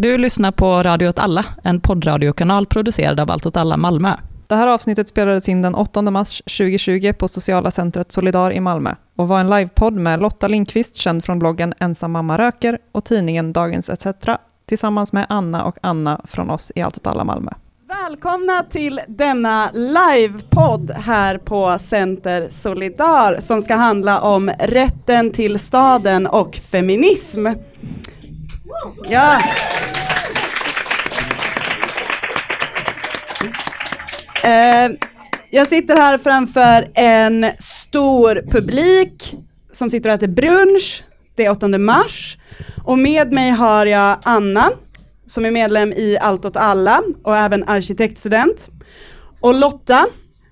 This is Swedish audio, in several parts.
Du lyssnar på Radio åt alla, en poddradiokanal producerad av Allt åt alla Malmö. Det här avsnittet spelades in den 8 mars 2020 på sociala centret Solidar i Malmö och var en livepodd med Lotta Lindqvist, känd från bloggen Ensam mamma röker och tidningen Dagens ETC, tillsammans med Anna och Anna från oss i Allt åt alla Malmö. Välkomna till denna livepodd här på Center Solidar som ska handla om rätten till staden och feminism. Ja. Eh, jag sitter här framför en stor publik som sitter och äter brunch. Det är 8 mars och med mig har jag Anna som är medlem i Allt åt alla och även arkitektstudent. Och Lotta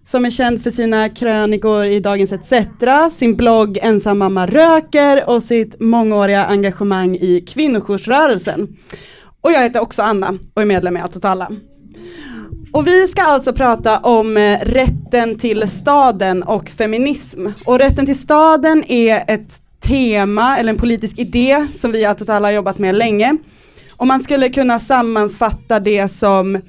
som är känd för sina krönikor i Dagens ETC, sin blogg Ensam mamma röker och sitt mångåriga engagemang i kvinnojoursrörelsen. Och jag heter också Anna och är medlem i Allt åt alla. Och vi ska alltså prata om eh, rätten till staden och feminism. Och rätten till staden är ett tema eller en politisk idé som vi i Allt åt alla har jobbat med länge. Och man skulle kunna sammanfatta det som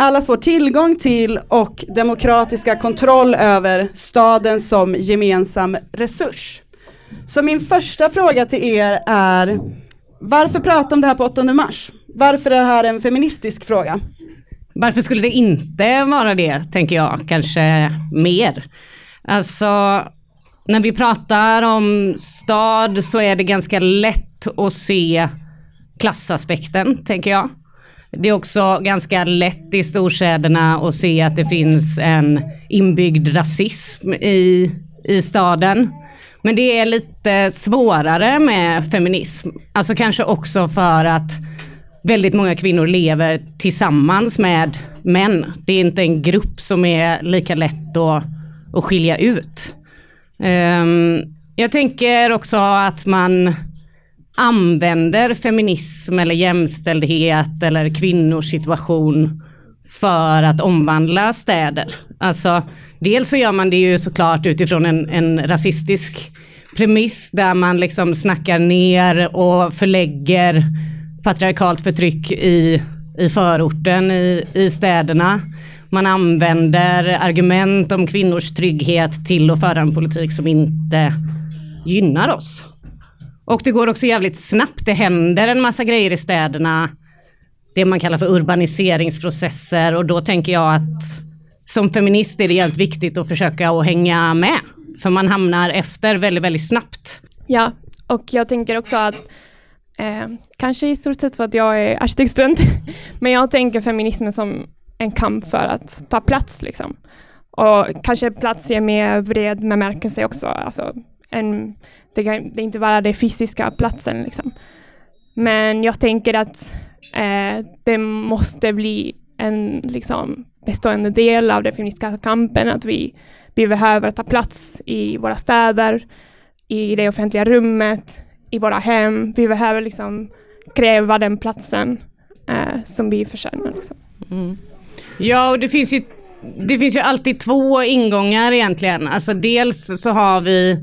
allas vår tillgång till och demokratiska kontroll över staden som gemensam resurs. Så min första fråga till er är, varför prata om det här på 8 mars? Varför är det här en feministisk fråga? Varför skulle det inte vara det, tänker jag, kanske mer. Alltså, när vi pratar om stad så är det ganska lätt att se klassaspekten, tänker jag. Det är också ganska lätt i storstäderna att se att det finns en inbyggd rasism i, i staden. Men det är lite svårare med feminism. Alltså kanske också för att väldigt många kvinnor lever tillsammans med män. Det är inte en grupp som är lika lätt att, att skilja ut. Um, jag tänker också att man använder feminism eller jämställdhet eller kvinnors situation för att omvandla städer. Alltså, dels så gör man det ju såklart utifrån en, en rasistisk premiss där man liksom snackar ner och förlägger patriarkalt förtryck i, i förorten i, i städerna. Man använder argument om kvinnors trygghet till att föra en politik som inte gynnar oss. Och det går också jävligt snabbt. Det händer en massa grejer i städerna. Det man kallar för urbaniseringsprocesser och då tänker jag att som feminist är det jävligt viktigt att försöka att hänga med. För man hamnar efter väldigt, väldigt snabbt. Ja, och jag tänker också att eh, kanske i stort sett för att jag är arkitektstudent, men jag tänker feminismen som en kamp för att ta plats liksom. Och kanske plats i mer bred bemärkelse också, alltså en det, kan, det är inte bara den fysiska platsen. Liksom. Men jag tänker att eh, det måste bli en liksom, bestående del av den feministiska kampen, att vi, vi behöver ta plats i våra städer, i det offentliga rummet, i våra hem. Vi behöver liksom kräva den platsen eh, som vi förtjänar. Liksom. Mm. Ja, och det finns ju det finns ju alltid två ingångar egentligen. Alltså dels så har vi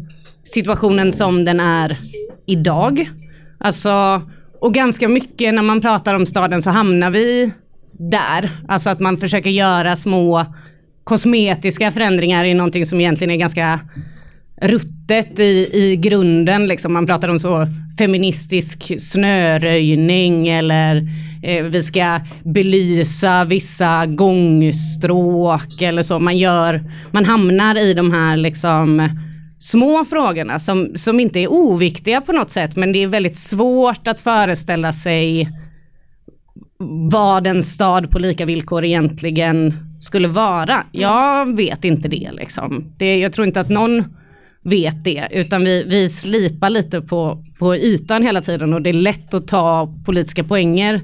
situationen som den är idag. Alltså, och ganska mycket när man pratar om staden så hamnar vi där. Alltså att man försöker göra små kosmetiska förändringar i någonting som egentligen är ganska ruttet i, i grunden. Liksom. Man pratar om så feministisk snöröjning eller eh, vi ska belysa vissa gångstråk eller så. Man, gör, man hamnar i de här liksom små frågorna som, som inte är oviktiga på något sätt men det är väldigt svårt att föreställa sig vad en stad på lika villkor egentligen skulle vara. Jag vet inte det liksom. Det, jag tror inte att någon vet det utan vi, vi slipar lite på, på ytan hela tiden och det är lätt att ta politiska poänger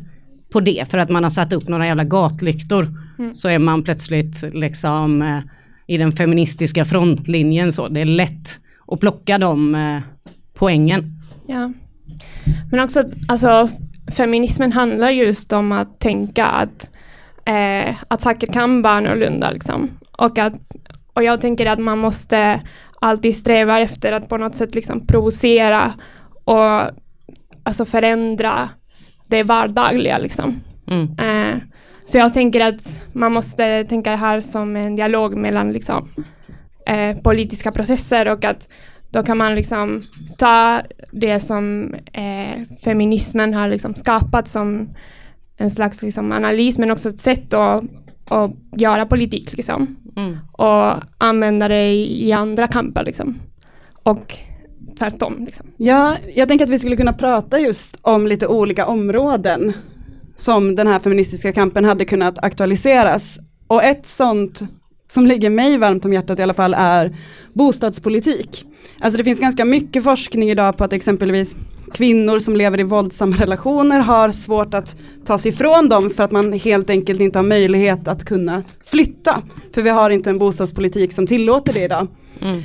på det för att man har satt upp några jävla gatlyktor mm. så är man plötsligt liksom eh, i den feministiska frontlinjen så. Det är lätt att plocka de eh, poängen. Ja. Men också alltså feminismen handlar just om att tänka att, eh, att saker kan vara annorlunda liksom. Och, att, och jag tänker att man måste alltid sträva efter att på något sätt liksom provocera och alltså förändra det vardagliga liksom. Mm. Eh, så jag tänker att man måste tänka det här som en dialog mellan liksom, eh, politiska processer och att då kan man liksom ta det som eh, feminismen har liksom skapat som en slags liksom, analys men också ett sätt att, att göra politik liksom. Mm. och använda det i, i andra kamper liksom. Och tvärtom. Liksom. Ja, jag tänker att vi skulle kunna prata just om lite olika områden som den här feministiska kampen hade kunnat aktualiseras. Och ett sånt som ligger mig varmt om hjärtat i alla fall är bostadspolitik. Alltså det finns ganska mycket forskning idag på att exempelvis kvinnor som lever i våldsamma relationer har svårt att ta sig ifrån dem för att man helt enkelt inte har möjlighet att kunna flytta. För vi har inte en bostadspolitik som tillåter det idag. Mm.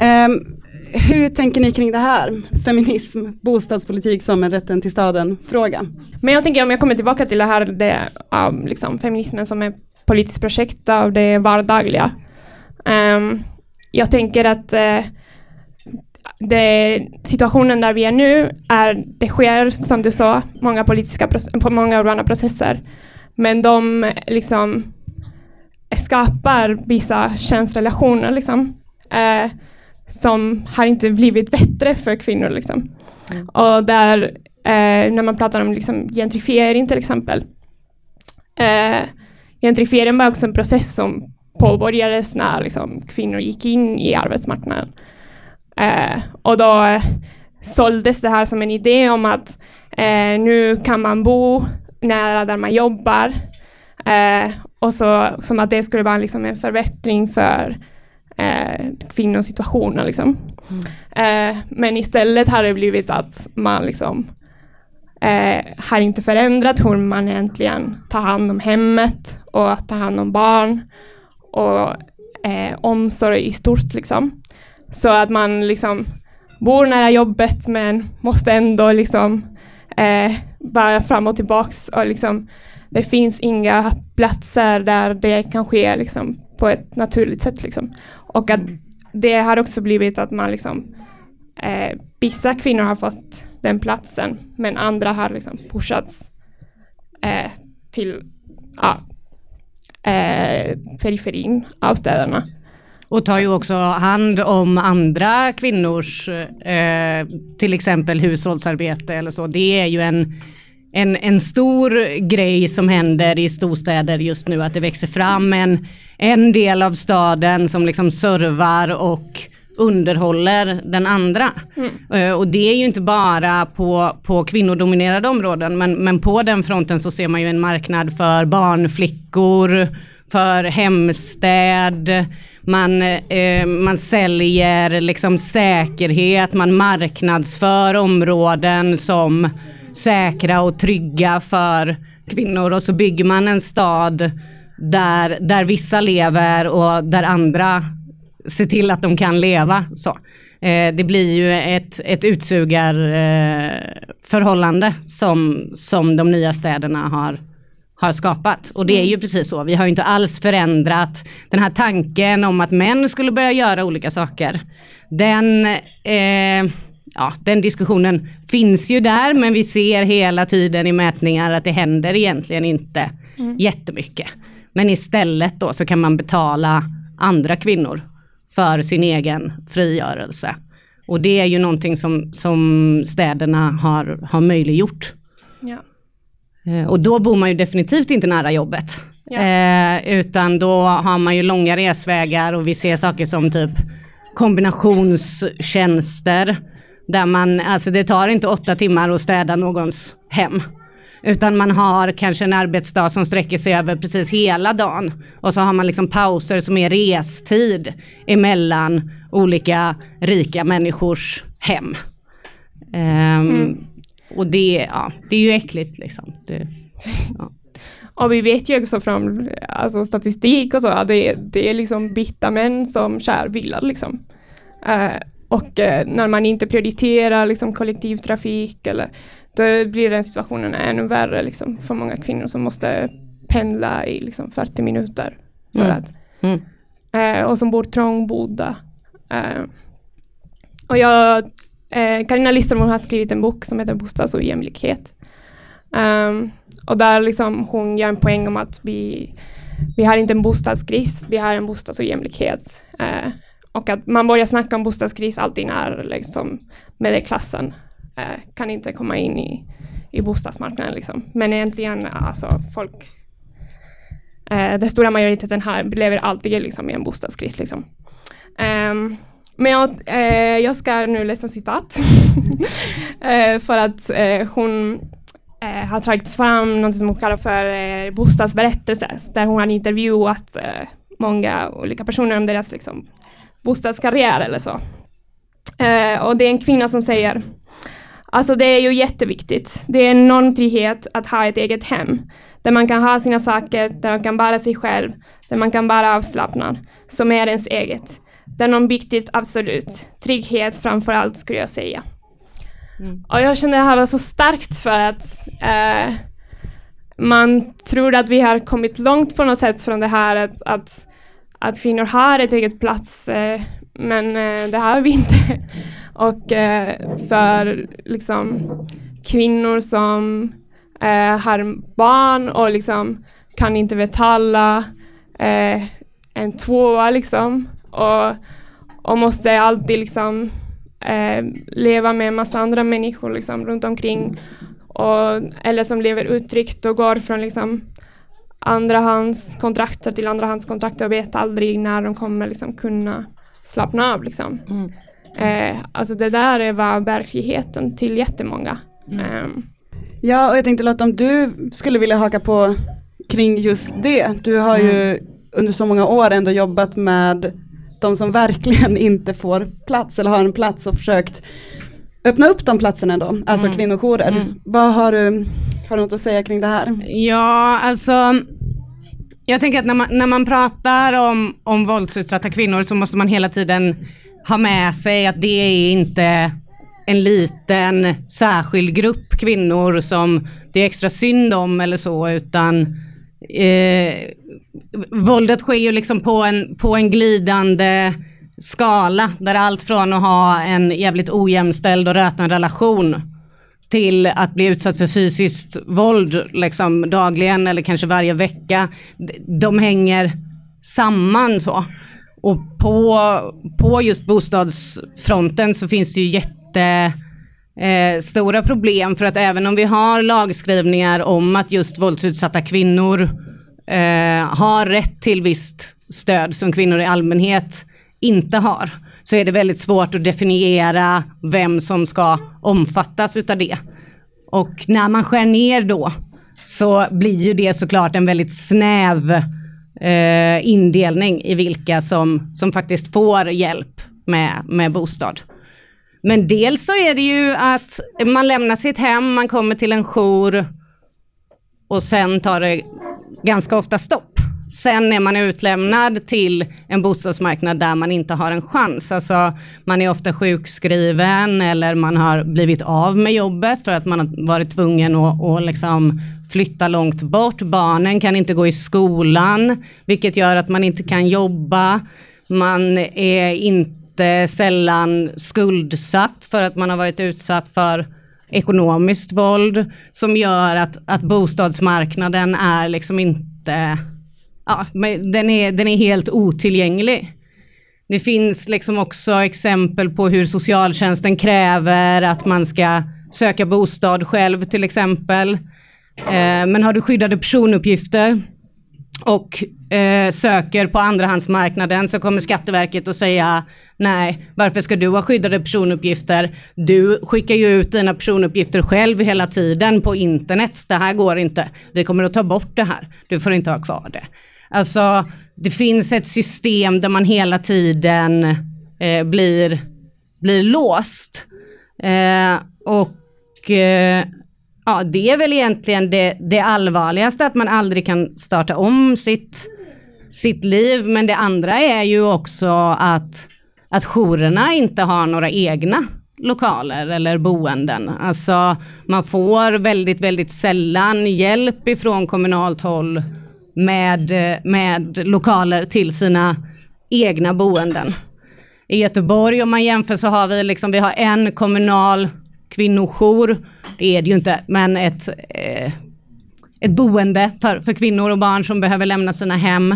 Ehm, hur tänker ni kring det här? Feminism, bostadspolitik som en rätten till staden-fråga. Men jag tänker om jag kommer tillbaka till det här det, um, liksom, feminismen som är politiskt projekt av det vardagliga. Um, jag tänker att uh, det, situationen där vi är nu är, det sker som du sa, många politiska, på många urbana processer. Men de liksom skapar vissa könsrelationer liksom. Uh, som har inte blivit bättre för kvinnor. Liksom. Mm. Och där, eh, när man pratar om liksom, gentrifiering till exempel. Eh, gentrifiering var också en process som påbörjades när liksom, kvinnor gick in i arbetsmarknaden. Eh, och då eh, såldes det här som en idé om att eh, nu kan man bo nära där man jobbar. Eh, och så som att det skulle vara liksom en förbättring för eh, kvinnors situationer. Liksom. Mm. Eh, men istället har det blivit att man liksom eh, har inte förändrat hur man egentligen tar hand om hemmet och tar hand om barn och eh, omsorg i stort. Liksom. Så att man liksom bor nära jobbet men måste ändå liksom eh, vara fram och tillbaks och liksom det finns inga platser där det kan ske liksom, på ett naturligt sätt. Liksom. Och att det har också blivit att man liksom, eh, vissa kvinnor har fått den platsen men andra har liksom pushats eh, till ja, eh, periferin av städerna. Och tar ju också hand om andra kvinnors, eh, till exempel hushållsarbete eller så. Det är ju en, en, en stor grej som händer i storstäder just nu, att det växer fram en en del av staden som liksom servar och underhåller den andra. Mm. Uh, och det är ju inte bara på, på kvinnodominerade områden men, men på den fronten så ser man ju en marknad för barnflickor, för hemstäd, man, uh, man säljer liksom säkerhet, man marknadsför områden som säkra och trygga för kvinnor och så bygger man en stad där, där vissa lever och där andra ser till att de kan leva. Så. Eh, det blir ju ett, ett utsugarförhållande eh, som, som de nya städerna har, har skapat. Och det är ju mm. precis så. Vi har inte alls förändrat den här tanken om att män skulle börja göra olika saker. Den, eh, ja, den diskussionen finns ju där men vi ser hela tiden i mätningar att det händer egentligen inte mm. jättemycket. Men istället då så kan man betala andra kvinnor för sin egen frigörelse. Och det är ju någonting som, som städerna har, har möjliggjort. Ja. Eh, och då bor man ju definitivt inte nära jobbet. Ja. Eh, utan då har man ju långa resvägar och vi ser saker som typ kombinationstjänster. Där man, alltså det tar inte åtta timmar att städa någons hem. Utan man har kanske en arbetsdag som sträcker sig över precis hela dagen. Och så har man liksom pauser som är restid emellan olika rika människors hem. Um, mm. Och det, ja, det är ju äckligt liksom. Det, ja. Och vi vet ju också från alltså, statistik och så att det, det är liksom bitta män som kär bilar liksom. Uh, och uh, när man inte prioriterar liksom, kollektivtrafik eller då blir den situationen ännu värre liksom, för många kvinnor som måste pendla i liksom, 40 minuter. För mm. att, mm. Eh, och som bor trångbodda. Eh, och jag, eh, Carina Listermo har skrivit en bok som heter Bostads och jämlikhet. Ehm, och där liksom hon gör en poäng om att vi, vi har inte en bostadskris, vi har en bostadsojämlikhet. Uh, och att man börjar snacka om bostadskris alltid när liksom, medelklassen eh, kan inte komma in i, i bostadsmarknaden. Liksom. Men egentligen, alltså folk, eh, den stora majoriteten här lever alltid liksom, i en bostadskris. Liksom. Um, men jag, eh, jag ska nu läsa citat. eh, för att eh, hon eh, har tagit fram något som hon kallar för eh, bostadsberättelse, där hon har intervjuat eh, många olika personer om deras liksom, bostadskarriär eller så. Eh, och det är en kvinna som säger Alltså det är ju jätteviktigt. Det är en normtrygghet att ha ett eget hem, där man kan ha sina saker, där man kan vara sig själv, där man kan vara avslappnad, som är ens eget. Det är något viktigt, absolut. Trygghet framför allt skulle jag säga. Mm. Och jag kände det här var så starkt för att eh, man tror att vi har kommit långt på något sätt från det här att, att, att kvinnor har ett eget plats, eh, men eh, det har vi inte. Och eh, för liksom kvinnor som eh, har barn och liksom kan inte betala eh, en tvåa liksom och, och måste alltid liksom eh, leva med en massa andra människor liksom, runt omkring. Och, eller som lever uttryckt och går från liksom, andrahandskontrakter till andrahandskontrakter och vet aldrig när de kommer liksom, kunna slappna av. Liksom. Mm. Eh, alltså det där är var verkligheten till jättemånga. Mm. Eh. Ja, och jag tänkte Lotta, om du skulle vilja haka på kring just det. Du har mm. ju under så många år ändå jobbat med de som verkligen inte får plats eller har en plats och försökt öppna upp de platserna då, alltså mm. kvinnojourer. Mm. Vad har du, har du något att säga kring det här? Ja, alltså jag tänker att när man, när man pratar om, om våldsutsatta kvinnor så måste man hela tiden ha med sig att det är inte en liten särskild grupp kvinnor som det är extra synd om eller så utan eh, våldet sker ju liksom på en, på en glidande skala där allt från att ha en jävligt ojämställd och rötan relation till att bli utsatt för fysiskt våld liksom dagligen eller kanske varje vecka. De hänger samman så. Och på, på just bostadsfronten så finns det ju jätte eh, stora problem för att även om vi har lagskrivningar om att just våldsutsatta kvinnor eh, har rätt till visst stöd som kvinnor i allmänhet inte har så är det väldigt svårt att definiera vem som ska omfattas utav det. Och när man skär ner då så blir ju det såklart en väldigt snäv eh, indelning i vilka som, som faktiskt får hjälp med, med bostad. Men dels så är det ju att man lämnar sitt hem, man kommer till en jour och sen tar det ganska ofta stopp. Sen är man utlämnad till en bostadsmarknad där man inte har en chans. Alltså, man är ofta sjukskriven eller man har blivit av med jobbet för att man har varit tvungen att, att liksom flytta långt bort. Barnen kan inte gå i skolan, vilket gör att man inte kan jobba. Man är inte sällan skuldsatt för att man har varit utsatt för ekonomiskt våld som gör att, att bostadsmarknaden är liksom inte, ja, den är, den är helt otillgänglig. Det finns liksom också exempel på hur socialtjänsten kräver att man ska söka bostad själv till exempel. Eh, men har du skyddade personuppgifter och eh, söker på andrahandsmarknaden så kommer Skatteverket att säga nej, varför ska du ha skyddade personuppgifter? Du skickar ju ut dina personuppgifter själv hela tiden på internet. Det här går inte. Vi kommer att ta bort det här. Du får inte ha kvar det. Alltså, det finns ett system där man hela tiden eh, blir, blir låst. Eh, och eh, ja, det är väl egentligen det, det allvarligaste, att man aldrig kan starta om sitt, sitt liv. Men det andra är ju också att, att jourerna inte har några egna lokaler eller boenden. Alltså man får väldigt, väldigt sällan hjälp ifrån kommunalt håll med, med lokaler till sina egna boenden. I Göteborg om man jämför så har vi liksom, vi har en kommunal kvinnojour, det är det ju inte, men ett, eh, ett boende för, för kvinnor och barn som behöver lämna sina hem.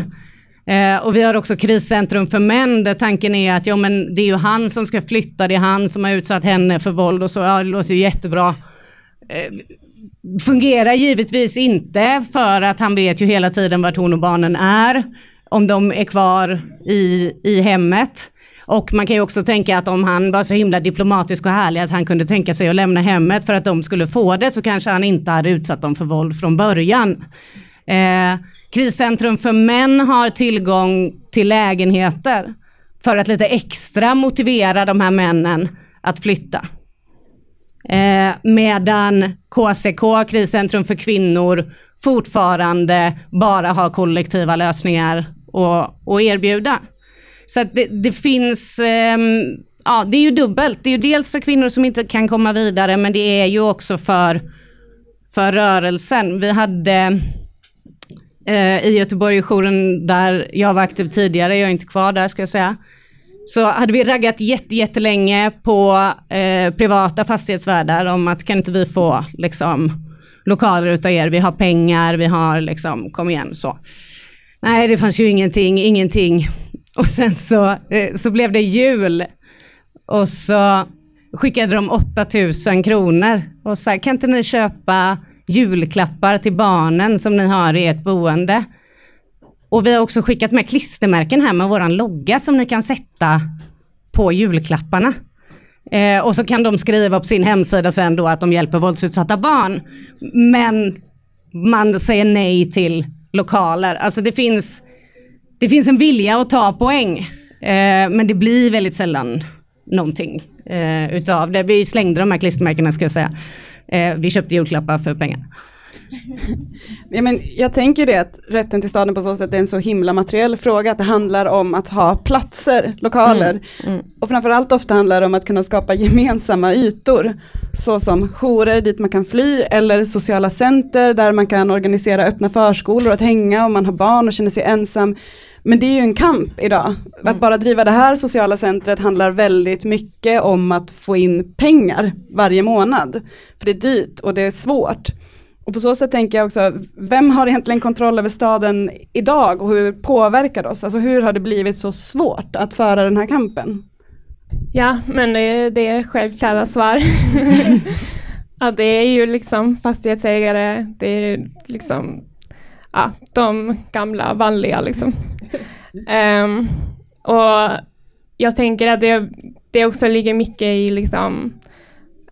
Eh, och vi har också kriscentrum för män där tanken är att ja, men det är ju han som ska flytta, det är han som har utsatt henne för våld och så. Ja, det låter ju jättebra. Eh, fungerar givetvis inte för att han vet ju hela tiden vart hon och barnen är. Om de är kvar i, i hemmet. Och man kan ju också tänka att om han var så himla diplomatisk och härlig att han kunde tänka sig att lämna hemmet för att de skulle få det så kanske han inte hade utsatt dem för våld från början. Eh, kriscentrum för män har tillgång till lägenheter för att lite extra motivera de här männen att flytta. Eh, medan KCK, kriscentrum för kvinnor, fortfarande bara har kollektiva lösningar att erbjuda. Så att det, det finns, eh, ja det är ju dubbelt. Det är ju dels för kvinnor som inte kan komma vidare men det är ju också för, för rörelsen. Vi hade eh, i Göteborg-jouren där jag var aktiv tidigare, jag är inte kvar där ska jag säga. Så hade vi raggat jättelänge på eh, privata fastighetsvärdar om att kan inte vi få liksom, lokaler utav er, vi har pengar, vi har liksom, kom igen så. Nej, det fanns ju ingenting, ingenting. Och sen så, eh, så blev det jul. Och så skickade de 8000 kronor och sa, kan inte ni köpa julklappar till barnen som ni har i ert boende? Och vi har också skickat med klistermärken här med våran logga som ni kan sätta på julklapparna. Eh, och så kan de skriva på sin hemsida sen då att de hjälper våldsutsatta barn. Men man säger nej till lokaler. Alltså det finns, det finns en vilja att ta poäng. Eh, men det blir väldigt sällan någonting eh, utav det. Vi slängde de här klistermärkena ska jag säga. Eh, vi köpte julklappar för pengar. Ja, men jag tänker det att rätten till staden på så sätt är en så himla materiell fråga att det handlar om att ha platser, lokaler mm. Mm. och framförallt ofta handlar det om att kunna skapa gemensamma ytor såsom jourer dit man kan fly eller sociala center där man kan organisera öppna förskolor att hänga om man har barn och känner sig ensam. Men det är ju en kamp idag. Mm. Att bara driva det här sociala centret handlar väldigt mycket om att få in pengar varje månad. För det är dyrt och det är svårt. Och på så sätt tänker jag också, vem har egentligen kontroll över staden idag och hur påverkar det oss? Alltså hur har det blivit så svårt att föra den här kampen? Ja, men det, det är självklara svar. ja, det är ju liksom fastighetsägare, det är liksom ja, de gamla vanliga liksom. Um, och jag tänker att det, det också ligger mycket i liksom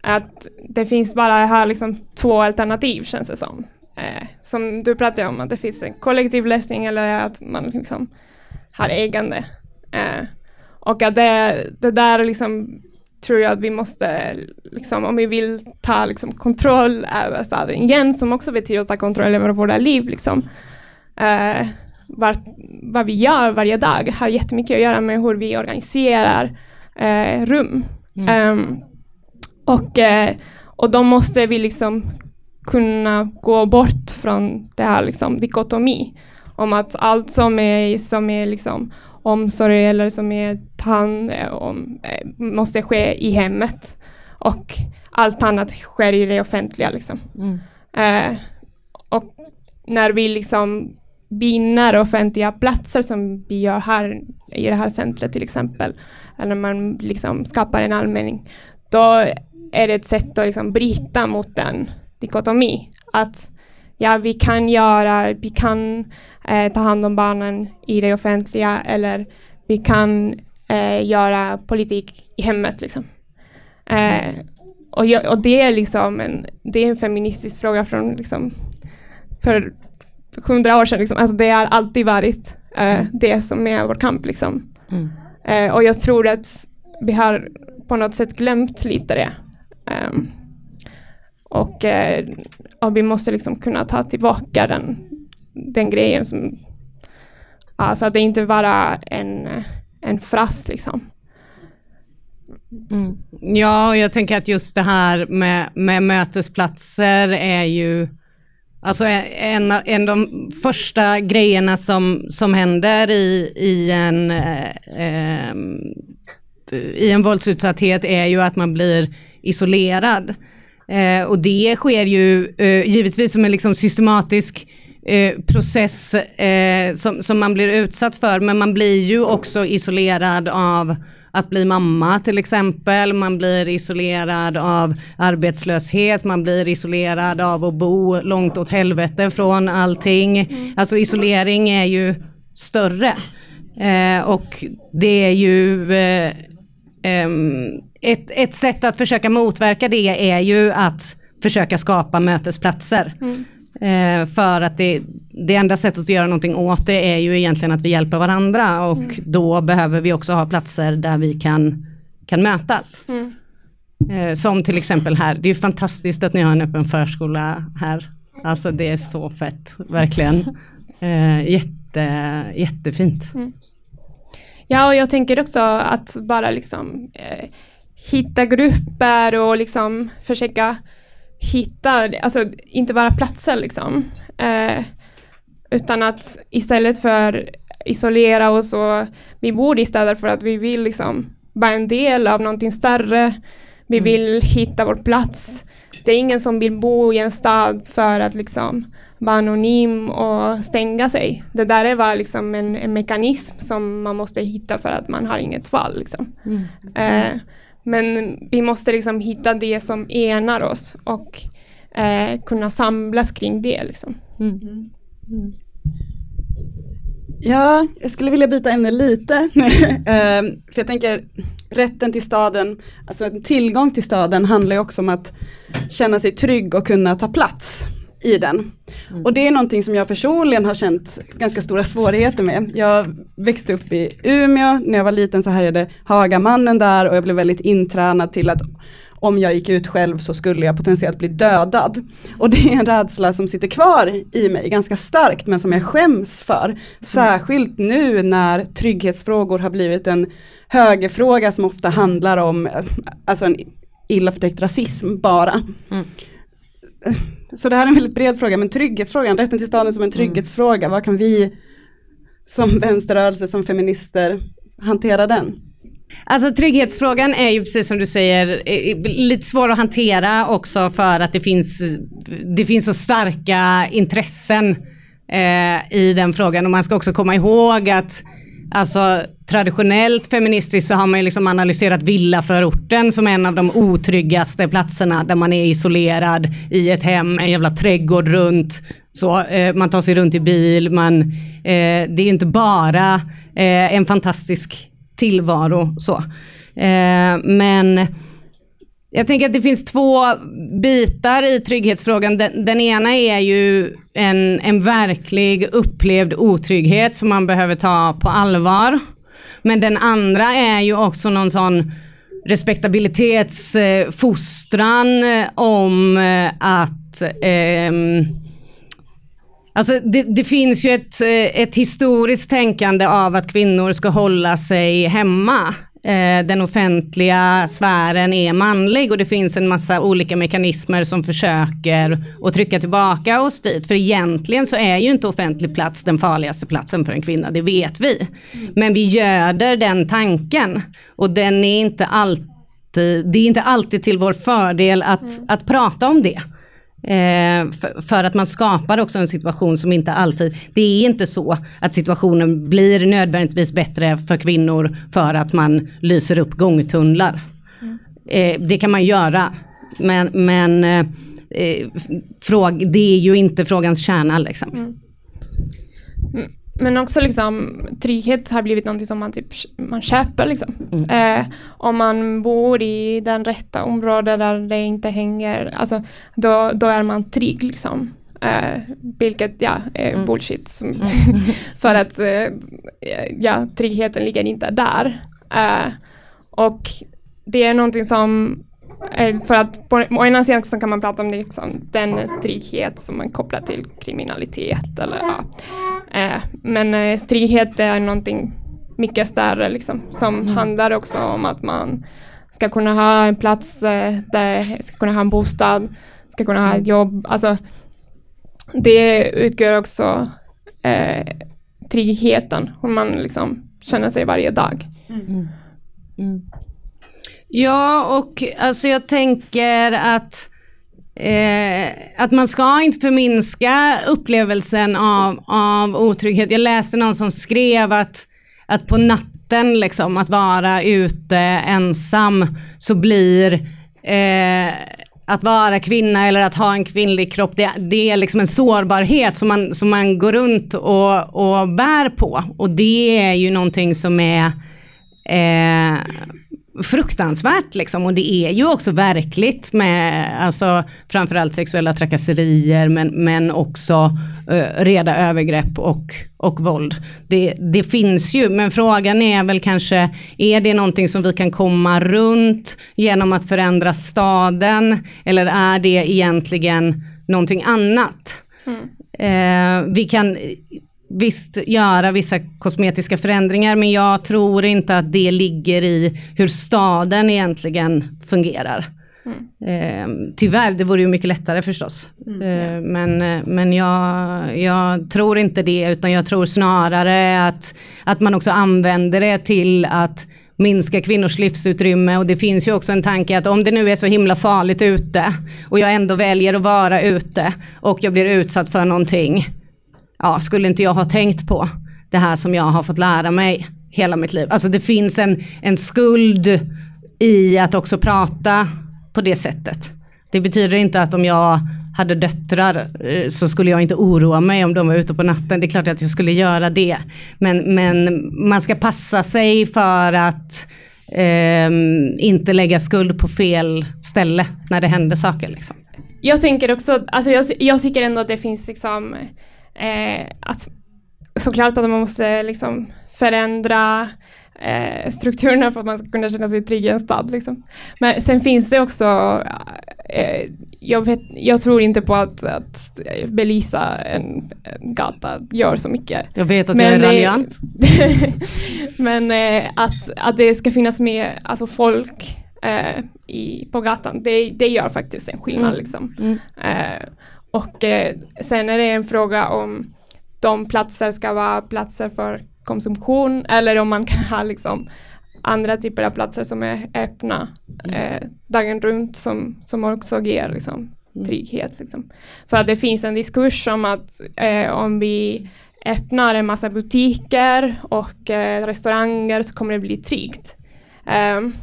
att det finns bara här liksom två alternativ känns det som. Eh, som du pratade om, att det finns en kollektiv lösning eller att man liksom har ägande. Eh, och att det, det där liksom tror jag att vi måste, liksom, om vi vill ta liksom, kontroll över staden igen, som också betyder att ta kontroll över våra liv, liksom. Eh, var, vad vi gör varje dag har jättemycket att göra med hur vi organiserar eh, rum. Mm. Um, och, eh, och då måste vi liksom kunna gå bort från det här liksom dikotomi. Om att allt som är, som är liksom omsorg eller som är tand eh, om, eh, måste ske i hemmet. Och allt annat sker i det offentliga. Liksom. Mm. Eh, och när vi liksom binder offentliga platser som vi gör här i det här centret till exempel, eller man liksom skapar en allmänning, då är det ett sätt att liksom bryta mot den dikotomi. Att ja, vi kan göra, vi kan eh, ta hand om barnen i det offentliga eller vi kan eh, göra politik i hemmet. Liksom. Eh, och, jag, och, det är liksom en, det är en feministisk fråga från liksom, för hundra år sedan. Liksom. Alltså det har alltid varit eh, det som är vår kamp. Liksom. Mm. Eh, och jag tror att vi har på något sätt glömt lite det. Ehm, och, uh, vi måste liksom kunna ta tillbaka den, den grejen. Som, alltså att det inte bara en, en fras liksom. Mm. Ja, jag tänker att just det här med, med mötesplatser är ju Alltså en, en av de första grejerna som, som händer i, i en eh, eh, i en våldsutsatthet är ju att man blir isolerad. Eh, och det sker ju eh, givetvis som en liksom systematisk eh, process eh, som, som man blir utsatt för, men man blir ju också isolerad av att bli mamma till exempel, man blir isolerad av arbetslöshet, man blir isolerad av att bo långt åt helvete från allting. Mm. Alltså isolering är ju större. Eh, och det är ju eh, ett, ett sätt att försöka motverka det är ju att försöka skapa mötesplatser. Mm. Eh, för att det, det enda sättet att göra någonting åt det är ju egentligen att vi hjälper varandra och mm. då behöver vi också ha platser där vi kan, kan mötas. Mm. Eh, som till exempel här, det är fantastiskt att ni har en öppen förskola här. Alltså det är så fett, verkligen. Eh, jätte, jättefint. Mm. Ja, och jag tänker också att bara liksom eh, hitta grupper och liksom försöka hitta, alltså inte bara platser liksom. Eh, utan att istället för isolera oss och vi bor i städer för att vi vill liksom vara en del av någonting större. Vi mm. vill hitta vår plats. Det är ingen som vill bo i en stad för att liksom vara anonym och stänga sig. Det där är bara liksom en, en mekanism som man måste hitta för att man har inget val. Liksom. Mm. Eh, men vi måste liksom hitta det som enar oss och eh, kunna samlas kring det. Liksom. Mm. Mm. Ja, jag skulle vilja byta ämne lite. eh, för jag tänker rätten till staden, alltså tillgång till staden handlar ju också om att känna sig trygg och kunna ta plats i den. Mm. Och det är någonting som jag personligen har känt ganska stora svårigheter med. Jag växte upp i Umeå, när jag var liten så härjade Hagamannen där och jag blev väldigt intränad till att om jag gick ut själv så skulle jag potentiellt bli dödad. Och det är en rädsla som sitter kvar i mig ganska starkt men som jag skäms för. Särskilt nu när trygghetsfrågor har blivit en högerfråga som ofta handlar om alltså en illa förtäckt rasism bara. Mm. Så det här är en väldigt bred fråga, men trygghetsfrågan, rätten till staden som en mm. trygghetsfråga, vad kan vi som vänsterrörelse, som feminister hantera den? Alltså trygghetsfrågan är ju precis som du säger lite svår att hantera också för att det finns, det finns så starka intressen eh, i den frågan och man ska också komma ihåg att Alltså traditionellt feministiskt så har man ju liksom analyserat villaförorten som en av de otryggaste platserna där man är isolerad i ett hem, en jävla trädgård runt. Så, eh, man tar sig runt i bil, man, eh, det är inte bara eh, en fantastisk tillvaro. Så. Eh, men jag tänker att det finns två bitar i trygghetsfrågan. Den, den, ena är ju en, en verklig upplevd otrygghet som man behöver ta på allvar. Men den andra är ju också någon sån respektabilitetsfostran eh, om eh, att eh, Alltså det, det, finns ju ett, eh, ett historiskt tänkande av att kvinnor ska hålla sig hemma eh, den offentliga sfären är manlig och det finns en massa olika mekanismer som försöker att trycka tillbaka oss dit. För egentligen så är ju inte offentlig plats den farligaste platsen för en kvinna, det vet vi. Men vi göder den tanken och den är inte alltid, det är inte alltid till vår fördel att, att prata om det. Eh, för, för, att man skapar också en situation som inte alltid, det är inte så att situationen blir nödvändigtvis bättre för kvinnor för att man lyser upp gångtunnlar. Mm. Eh, det kan man göra, men, men eh, eh fråg, det är ju inte frågans kärna. Liksom. Mm. Men också liksom, trygghet har blivit något som man, typ, man köper. Liksom. Mm. Eh, om man bor i den rätta området där det inte hänger, alltså, då, då är man trygg. Liksom. Eh, vilket ja, är mm. bullshit. Mm. för att eh, ja, tryggheten ligger inte där. Eh, och det är någonting som eh, för att på, å ena sidan så kan man prata om det, liksom, den trygghet som man kopplar till kriminalitet eller ja, men eh, trygghet är någonting mycket större liksom, som mm. handlar också om att man ska kunna ha en plats eh, där, ska kunna ha en bostad, ska kunna ha ett mm. jobb. Alltså, det utgör också eh, tryggheten, hur man liksom känner sig varje dag. Mm. Mm. Ja, och alltså jag tänker att Eh, att man ska inte förminska upplevelsen av, av otrygghet. Jag läste någon som skrev att, att på natten, liksom, att vara ute ensam, så blir eh, att vara kvinna eller att ha en kvinnlig kropp, det, det är liksom en sårbarhet som man, som man går runt och, och bär på. Och det är ju någonting som är eh, fruktansvärt liksom och det är ju också verkligt med alltså framförallt sexuella trakasserier men, men också uh, reda övergrepp och, och våld. Det, det finns ju men frågan är väl kanske är det någonting som vi kan komma runt genom att förändra staden eller är det egentligen någonting annat? Mm. Uh, vi kan visst göra vissa kosmetiska förändringar men jag tror inte att det ligger i hur staden egentligen fungerar. Mm. Eh, tyvärr, det vore ju mycket lättare förstås. Mm, eh, men men jag, jag, tror inte det utan jag tror snarare att, att man också använder det till att minska kvinnors livsutrymme och det finns ju också en tanke att om det nu är så himla farligt ute och jag ändå väljer att vara ute och jag blir utsatt för någonting ja, skulle inte jag ha tänkt på det här som jag har fått lära mig hela mitt liv. Alltså det finns en, en skuld i att också prata på det sättet. Det betyder inte att om jag hade döttrar eh, så skulle jag inte oroa mig om de var ute på natten. Det är klart att jag skulle göra det. Men, men man ska passa sig för att eh, inte lägga skuld på fel ställe när det händer saker. Liksom. Jag tänker också, alltså jag, jag tycker ändå att det finns liksom eh, att såklart att man måste liksom förändra eh, strukturerna för att man ska kunna känna sig trygg i en stad. Liksom. Men sen finns det också, eh, jag, vet, jag, tror inte på att, att belysa en, en, gata gör så mycket. Jag vet att men, jag är raljant. men eh, att, att det ska finnas med alltså folk eh, i, på gatan, det, det gör faktiskt en skillnad. Mm. Liksom. Mm. Och eh, sen är det en fråga om de platser ska vara platser för konsumtion eller om man kan ha liksom andra typer av platser som är öppna mm. eh, dagen runt som, som också ger liksom, mm. trygghet. Liksom. För att det finns en diskurs om att eh, om vi öppnar en massa butiker och eh, restauranger så kommer det bli tryggt. Um,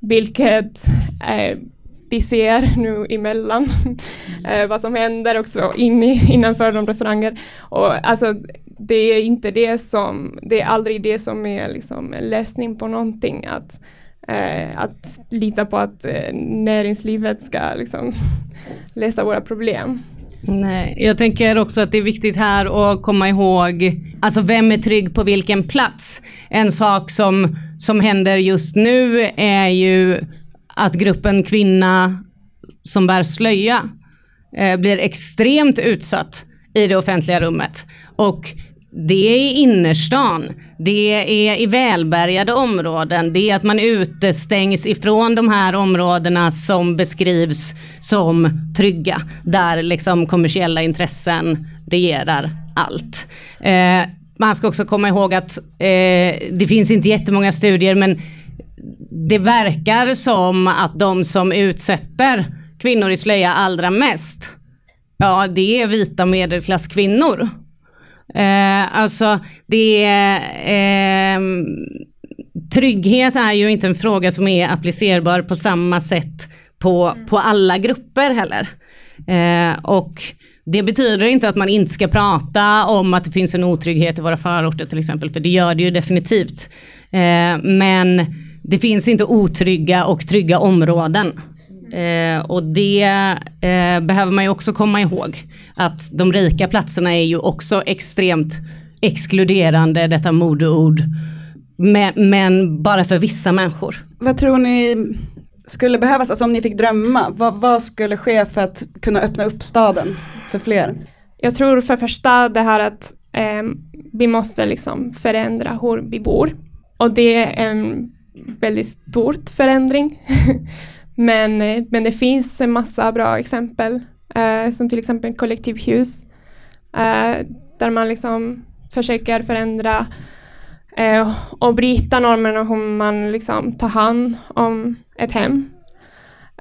vilket eh, vi ser nu emellan mm. vad som händer också in i, innanför de restauranger. Och alltså, det är inte det som, det är aldrig det som är liksom en lösning på någonting. Att, eh, att lita på att eh, näringslivet ska liksom lösa våra problem. Nej, jag tänker också att det är viktigt här att komma ihåg, alltså vem är trygg på vilken plats? En sak som, som händer just nu är ju att gruppen kvinna som bär slöja eh, blir extremt utsatt i det offentliga rummet. Och det är i innerstan, det är i välbärgade områden, det är att man utestängs ifrån de här områdena som beskrivs som trygga, där liksom kommersiella intressen regerar allt. Eh, man ska också komma ihåg att eh, det finns inte jättemånga studier men det verkar som att de som utsätter kvinnor i slöja allra mest, ja det är vita medelklasskvinnor. Eh, alltså det är, eh, trygghet är ju inte en fråga som är applicerbar på samma sätt på, på alla grupper heller. Eh, och det betyder inte att man inte ska prata om att det finns en otrygghet i våra förorter till exempel, för det gör det ju definitivt. Eh, men det finns inte otrygga och trygga områden. Eh, och det eh, behöver man ju också komma ihåg. Att de rika platserna är ju också extremt exkluderande, detta modeord. Men, men bara för vissa människor. Vad tror ni skulle behövas, alltså om ni fick drömma, vad, vad skulle ske för att kunna öppna upp staden för fler? Jag tror för första det här att eh, vi måste liksom förändra hur vi bor. Och det är en väldigt stort förändring. men, eh, men det finns en massa bra exempel, eh, som till exempel kollektivhus, eh, där man liksom försöker förändra eh, och bryta normerna hur man liksom tar hand om ett hem.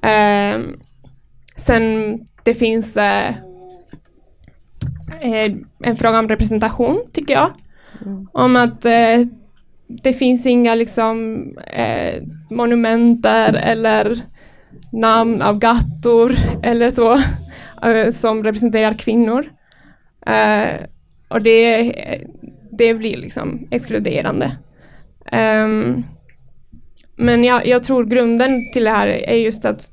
Eh, sen det finns eh, en fråga om representation tycker jag. Om att det finns inga liksom eh, monumenter eller namn av gator eller så eh, som representerar kvinnor. Eh, och det, det blir liksom exkluderande. Um, men jag, jag tror grunden till det här är just att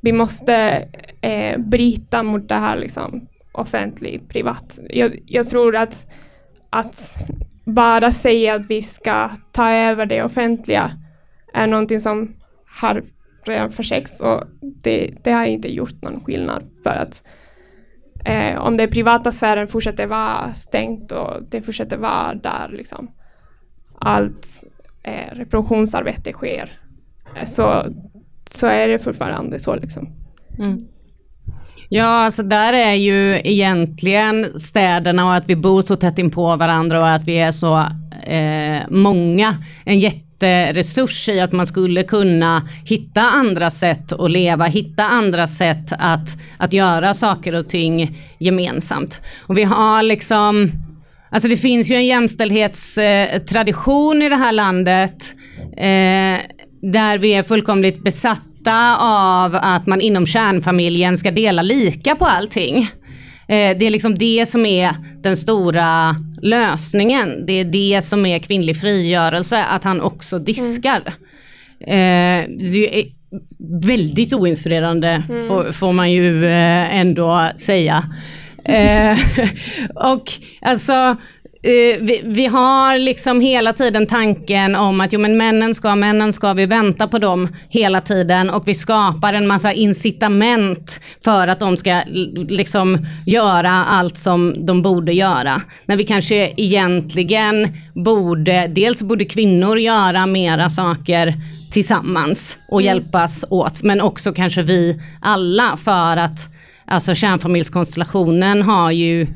vi måste eh, bryta mot det här liksom offentlig privat. Jag, jag tror att, att bara säga att vi ska ta över det offentliga är någonting som har redan försökts och det, det har inte gjort någon skillnad för att eh, om den privata sfären fortsätter vara stängt och det fortsätter vara där liksom allt eh, reproduktionsarbete sker eh, så, så är det fortfarande så liksom. Mm. Ja, alltså där är ju egentligen städerna och att vi bor så tätt in på varandra och att vi är så eh, många en jätteresurs i att man skulle kunna hitta andra sätt att leva, hitta andra sätt att, att göra saker och ting gemensamt. Och vi har liksom Alltså det finns ju en jämställdhetstradition i det här landet eh, där vi är fullkomligt besatta av att man inom kärnfamiljen ska dela lika på allting. Eh, det är liksom det som är den stora lösningen. Det är det som är kvinnlig frigörelse, att han också diskar. Eh, det är väldigt oinspirerande får, får man ju eh, ändå säga. Och alltså vi, vi har liksom hela tiden tanken om att jo men männen ska, männen ska, vi väntar på dem hela tiden och vi skapar en massa incitament för att de ska liksom göra allt som de borde göra. När vi kanske egentligen borde, dels borde kvinnor göra mera saker tillsammans och hjälpas åt, men också kanske vi alla för att Alltså kärnfamiljskonstellationen har ju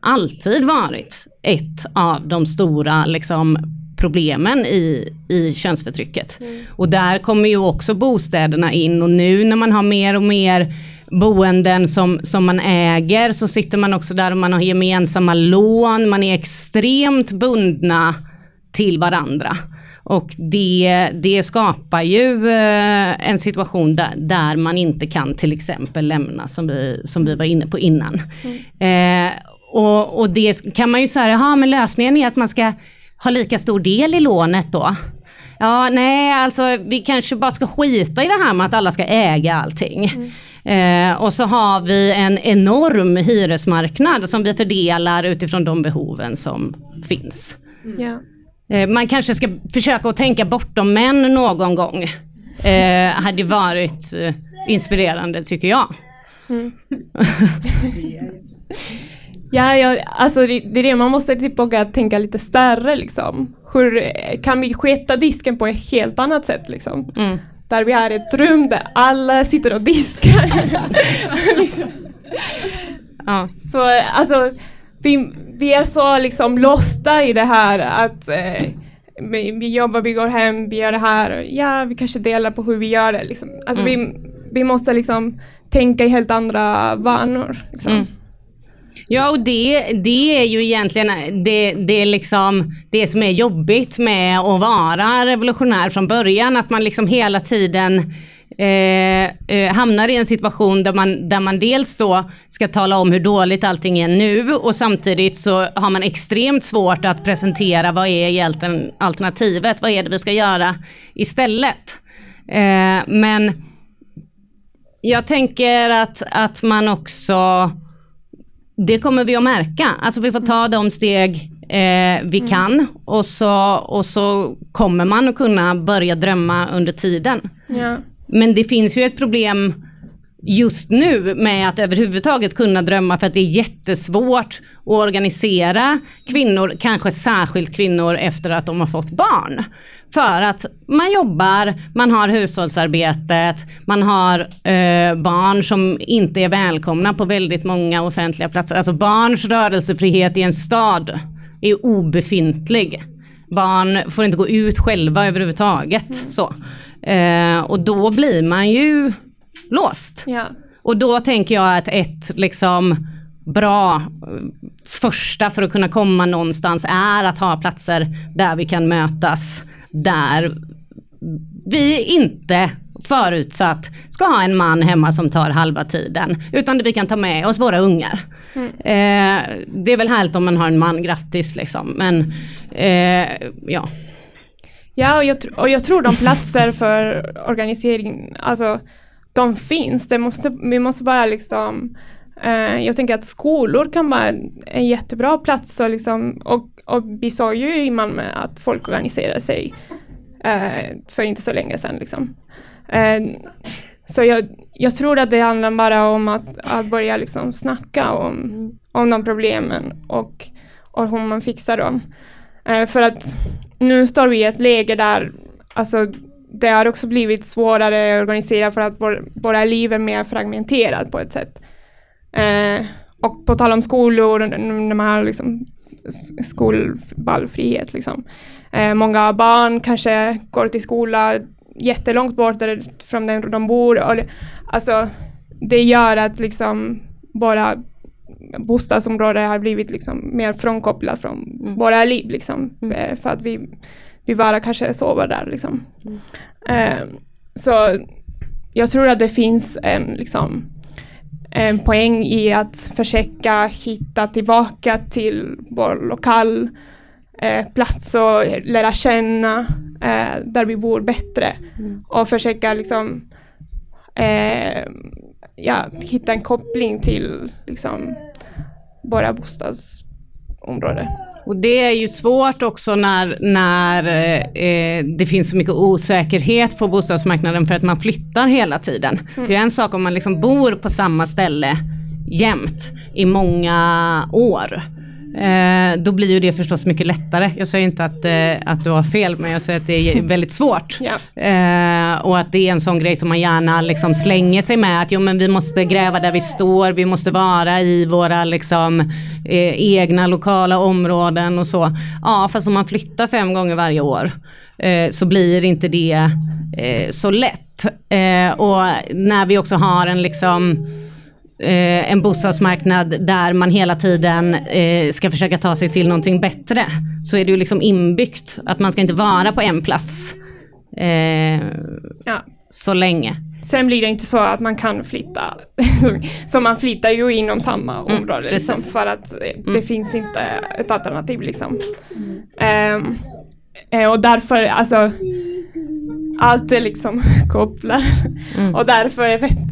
alltid varit ett av de stora liksom, problemen i, i könsförtrycket. Och där kommer ju också bostäderna in och nu när man har mer och mer boenden som, som man äger så sitter man också där och man har gemensamma lån, man är extremt bundna till varandra. Och det, det skapar ju eh, en situation där, där man inte kan till exempel lämna som vi, som vi var inne på innan. Eh, och, och det kan man ju säga, ja men lösningen är att man ska ha lika stor del i lånet då. Ja, nej, alltså vi kanske bara ska skita i det här med att alla ska äga allting. Eh, och så har vi en enorm hyresmarknad som vi fördelar utifrån de behoven som finns. Ja. Eh, man kanske ska försöka att tänka bortom män någon gång. Eh, hade varit eh, inspirerande tycker jag. Ja, ja, alltså det, det är det, man måste typ våga tänka lite större liksom. Hur eh, kan vi sköta disken på ett helt annat sätt liksom? Mm. Där vi har ett rum där alla sitter och diskar. liksom. Ja. Så alltså, vi, vi är så liksom losta i det här att eh, vi, jobbar, vi går hem, vi gör det här och ja, vi kanske delar på hur vi gör det liksom. Alltså vi, vi måste liksom tänka i helt andra vanor. Liksom. Mm. Ja och det, det är ju egentligen det, det, är liksom, det som är jobbigt med att vara revolutionär från början. Att man liksom hela tiden eh, eh, hamnar i en situation där man, där man dels då ska tala om hur dåligt allting är nu och samtidigt så har man extremt svårt att presentera vad är egentligen alternativet, vad är det vi ska göra istället. Eh, men jag tänker att, att man också det kommer vi att märka. Alltså vi får ta de steg eh, vi kan och så, och så kommer man att kunna börja drömma under tiden. Ja. Men det finns ju ett problem just nu med att överhuvudtaget kunna drömma för att det är jättesvårt att organisera kvinnor, kanske särskilt kvinnor efter att de har fått barn. För att man jobbar, man har hushållsarbetet, man har eh, barn som inte är välkomna på väldigt många offentliga platser. Alltså barns rörelsefrihet i en stad är obefintlig. barn får inte gå ut själva överhuvudtaget. Så. Eh, och då blir man ju låst. Ja. Och då tänker jag att ett liksom bra första för att kunna komma någonstans är att ha platser där vi kan mötas, där vi inte förutsatt ska ha en man hemma som tar halva tiden, utan vi kan ta med oss våra ungar. Eh, det är väl härligt om man har en man, grattis liksom, men eh, ja. Ja, och jag, och jag tror de platser för organisering, alltså de finns. Det måste, vi måste bara liksom, eh, jag tänker att skolor kan vara en, jättebra plats och, liksom, och, och vi såg ju i Malmö att folk organiserade sig eh, för inte så länge sedan. Liksom. Eh, så jag, jag tror att det handlar bara om att, att börja liksom snacka om, om de problemen och, och hur man fixar dem. Eh, för att nu står vi i ett läge där alltså, det har också blivit svårare att organisera för att vår, våra liv är mer fragmenterat på ett sätt. Eh, och på tal om skolor, när man har liksom skolvalfrihet. Liksom. Eh, många barn kanske går till skola jättelångt bort från där de bor. Och, alltså, det gör att liksom våra bostadsområden har blivit liksom mer frånkopplat från våra liv. Liksom, eh, för att vi, vi bara kanske sover där. Liksom. Eh, så jag tror att det finns en, liksom, en poäng i att försöka hitta tillbaka till vår lokal eh, plats och lära känna eh, där vi bor bättre. Och försöka liksom, eh, ja, hitta en koppling till liksom, våra bostadsområden. Och det är ju svårt också när, när eh, det finns så mycket osäkerhet på bostadsmarknaden för att man flyttar hela tiden. Det är en sak om man liksom bor på samma ställe jämt i många år. Eh, då blir ju det förstås mycket lättare. Jag säger inte att, eh, att du har fel men jag säger att det är väldigt svårt. Ja. Eh, och att det är en sån grej som man gärna liksom slänger sig med. Att jo, men vi måste gräva där vi står, vi måste vara i våra liksom, eh, egna lokala områden och så. Ja, fast om man flyttar fem gånger varje år eh, så blir inte det eh, så lätt. Och när vi också har en liksom eh, en bostadsmarknad där man hela tiden eh, ska försöka ta sig till någonting bättre. Så är det ju liksom inbyggt att man ska inte vara på en plats eh, Ja. så länge. Sen blir det inte så att man kan flytta. så man flyttar ju inom samma område liksom, Mm, för att eh, det finns inte ett alternativ liksom. Ehm, eh, och därför, alltså allt är liksom kopplat. Mm. Och därför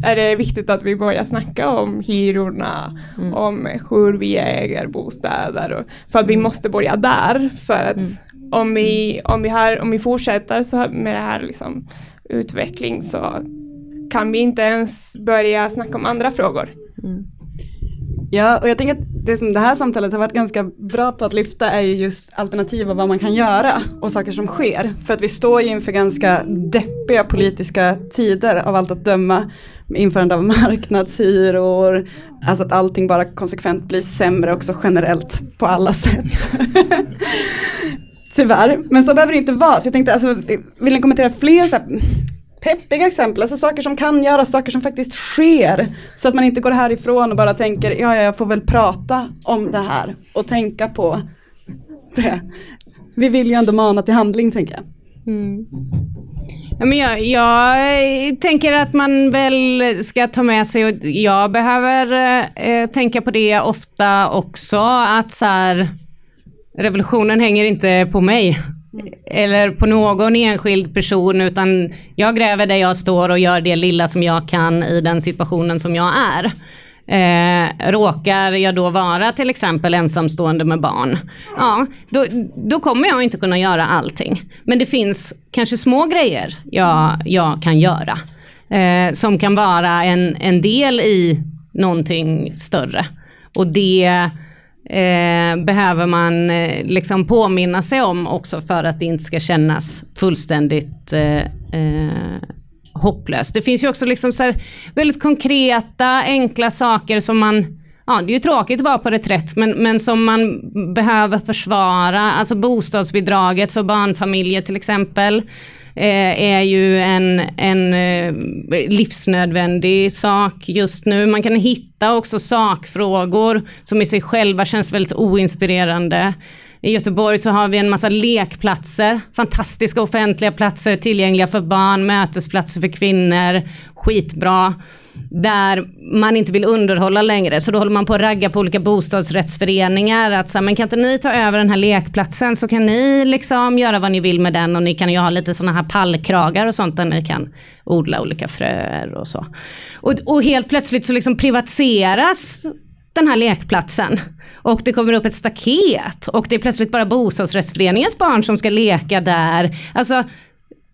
är det viktigt att vi börjar snacka om hyrorna, Mm. om hur vi äger bostäder. Och, för att vi måste börja där. För att Mm. om, vi, om, vi har, om vi fortsätter så med det här liksom, utveckling så kan vi inte ens börja snacka om andra frågor. Ja, och jag tänker att det som det här samtalet har varit ganska bra på att lyfta är ju just alternativ och vad man kan göra och saker som sker. För att vi står ju inför ganska deppiga politiska tider av allt att döma. Med införande av marknadshyror, alltså att allting bara konsekvent blir sämre också generellt på alla sätt. Tyvärr, men så behöver det inte vara. Så jag tänkte, alltså, vill ni kommentera fler så här, peppiga exempel, alltså saker som kan göras, saker som faktiskt sker. Så att man inte går härifrån och bara tänker, ja, ja, jag får väl prata om det här och tänka på det. Vi vill ju ändå mana till handling tänker jag. Mm. Ja, men jag, jag tänker att man väl ska ta med sig, och jag behöver eh, tänka på det ofta också, att så här, revolutionen hänger inte på mig. Eller på någon enskild person utan jag gräver där jag står och gör det lilla som jag kan i den situationen som jag är. Eh, råkar jag då vara till exempel ensamstående med barn, ja, då, då kommer jag inte kunna göra allting. Men det finns kanske små grejer jag, jag kan göra. Eh, som kan vara en, en del i någonting större. Och det eh, behöver man eh, liksom påminna sig om också för att det inte ska kännas fullständigt eh, eh hopplöst. Det finns ju också liksom så här väldigt konkreta, enkla saker som man ja, det är ju tråkigt att vara på reträtt, men, men som man behöver försvara. Alltså bostadsbidraget för barnfamiljer till exempel eh, är ju en, en eh, livsnödvändig sak just nu. Man kan hitta också sakfrågor som i sig själva känns väldigt oinspirerande. I Göteborg så har vi en massa lekplatser, fantastiska offentliga platser tillgängliga för barn, mötesplatser för kvinnor, skitbra där man inte vill underhålla längre. Så då håller man på att ragga på olika bostadsrättsföreningar. Att så här, men kan inte ni ta över den här lekplatsen så kan ni liksom göra vad ni vill med den och ni kan ju ha lite sådana här pallkragar och sånt där ni kan odla olika fröer och så. Och, och helt plötsligt så liksom privatiseras den här lekplatsen. Och det kommer upp ett staket och det är plötsligt bara bostadsrättsföreningens barn som ska leka där. Alltså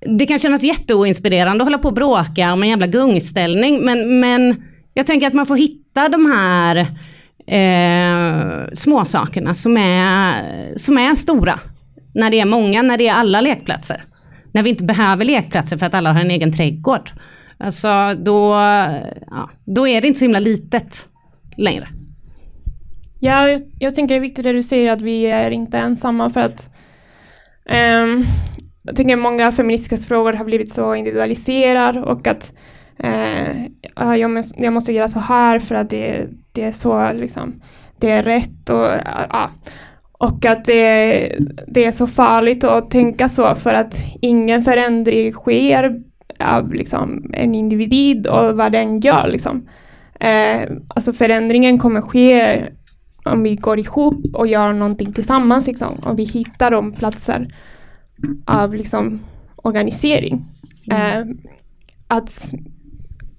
det kan kännas jätteoinspirerande att hålla på och bråka om en jävla gungställning men, men jag tänker att man får hitta de här eh, småsakerna som är, som är stora. När det är många, när det är alla lekplatser. När vi inte behöver lekplatser för att alla har en egen trädgård. Alltså då, ja, då är det inte så himla litet längre. Ja, jag, jag tänker det är viktigt det du säger att vi är inte ensamma för att um, jag tänker många feministiska frågor har blivit så individualiserade och att eh, ah, jag, måste, jag måste göra så här för att det, det är så liksom, det är rätt och ja. Och att det, det är så farligt att tänka så för att ingen förändring sker av liksom, en individ och vad den gör. Liksom. Eh, alltså förändringen kommer ske om vi går ihop och gör någonting tillsammans. Liksom, om vi hittar de platser av liksom organisering. Mm. Eh, att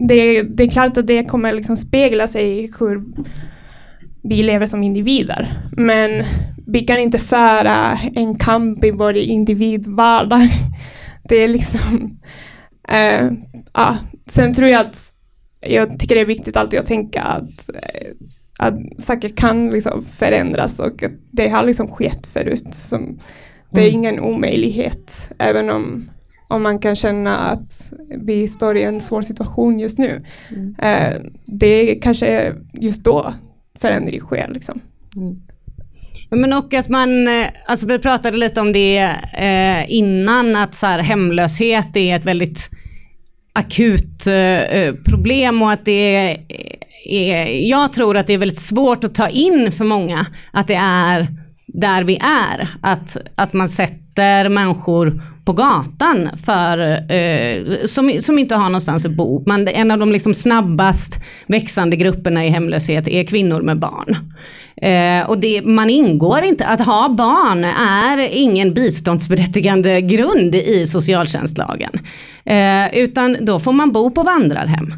det, det, är klart att det kommer liksom spegla sig i hur vi lever som individer. Men vi kan inte föra en kamp i vår individvardag. Det är liksom... Eh, ja. Sen tror jag att jag tycker det är viktigt alltid att tänka att, eh, att saker kan liksom förändras och det har liksom skett förut. Som, det är mm. ingen omöjlighet, även om, om man kan känna att vi står i en svår situation just nu. Mm. Eh, det är kanske just då förändring sker. Liksom. Mm. Men och att man, eh, alltså vi pratade lite om det eh, innan, att så här, hemlöshet är ett väldigt akut eh, problem och att det är, är, jag tror att det är väldigt svårt att ta in för många att det är där vi är. Att, att man sätter människor på gatan för, eh, som, som inte har någonstans att bo. Man, en av de liksom snabbast växande grupperna i hemlöshet är kvinnor med barn. Eh, och det, man ingår inte, att ha barn är ingen biståndsberättigande grund i socialtjänstlagen. Eh, utan då får man bo på vandrarhem.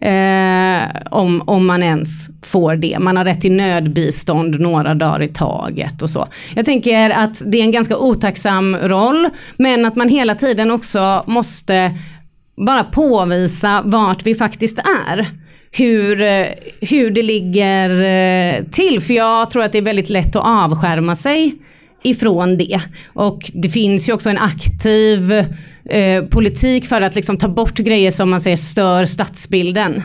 Eh, om, om man ens får det. Man har rätt till nödbistånd några dagar i taget och så. Jag tänker att det är en ganska otacksam roll men att man hela tiden också måste bara påvisa vart vi faktiskt är. Hur, eh, hur det ligger eh, till. För jag tror att det är väldigt lätt att avskärma sig ifrån det. Och det finns ju också en aktiv eh, politik för att liksom ta bort grejer som man säger stör stadsbilden.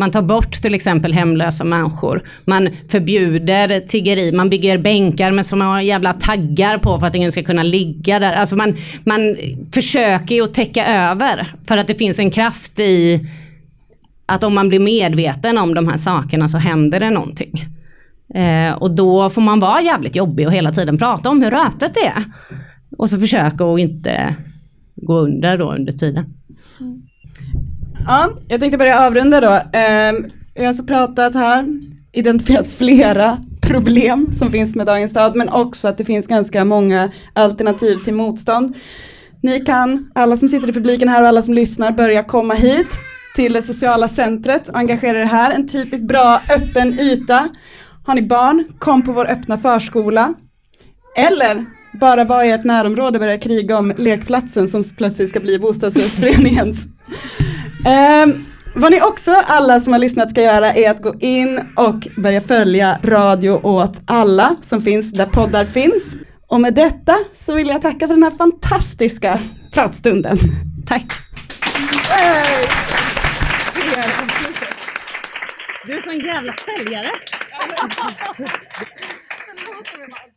Man tar bort till exempel hemlösa människor. Man förbjuder tiggeri. Man bygger bänkar med sådana jävla taggar på för att ingen ska kunna ligga där. Alltså man, man försöker ju att täcka över. För att det finns en kraft i att om man blir medveten om de här sakerna så händer det någonting. Eh, och då får man vara jävligt jobbig och hela tiden prata om hur rötet är. Och så försöka att inte gå under då under tiden. Ja, jag tänkte börja avrunda då. Eh, jag har alltså pratat här, identifierat flera problem som finns med dagens stad, men också att det finns ganska många alternativ till motstånd. Ni kan, alla som sitter i publiken här och alla som lyssnar, börja komma hit till det sociala centret och engagera er här. En typiskt bra öppen yta har ni barn, kom på vår öppna förskola. Eller bara vara i ert närområde och börja kriga om lekplatsen som plötsligt ska bli bostadsrättsföreningens. um, vad ni också alla som har lyssnat ska göra är att gå in och börja följa Radio åt alla som finns där poddar finns. Och med detta så vill jag tacka för den här fantastiska pratstunden. Tack. Du är en sån jävla säljare. 哈哈哈哈哈哈哈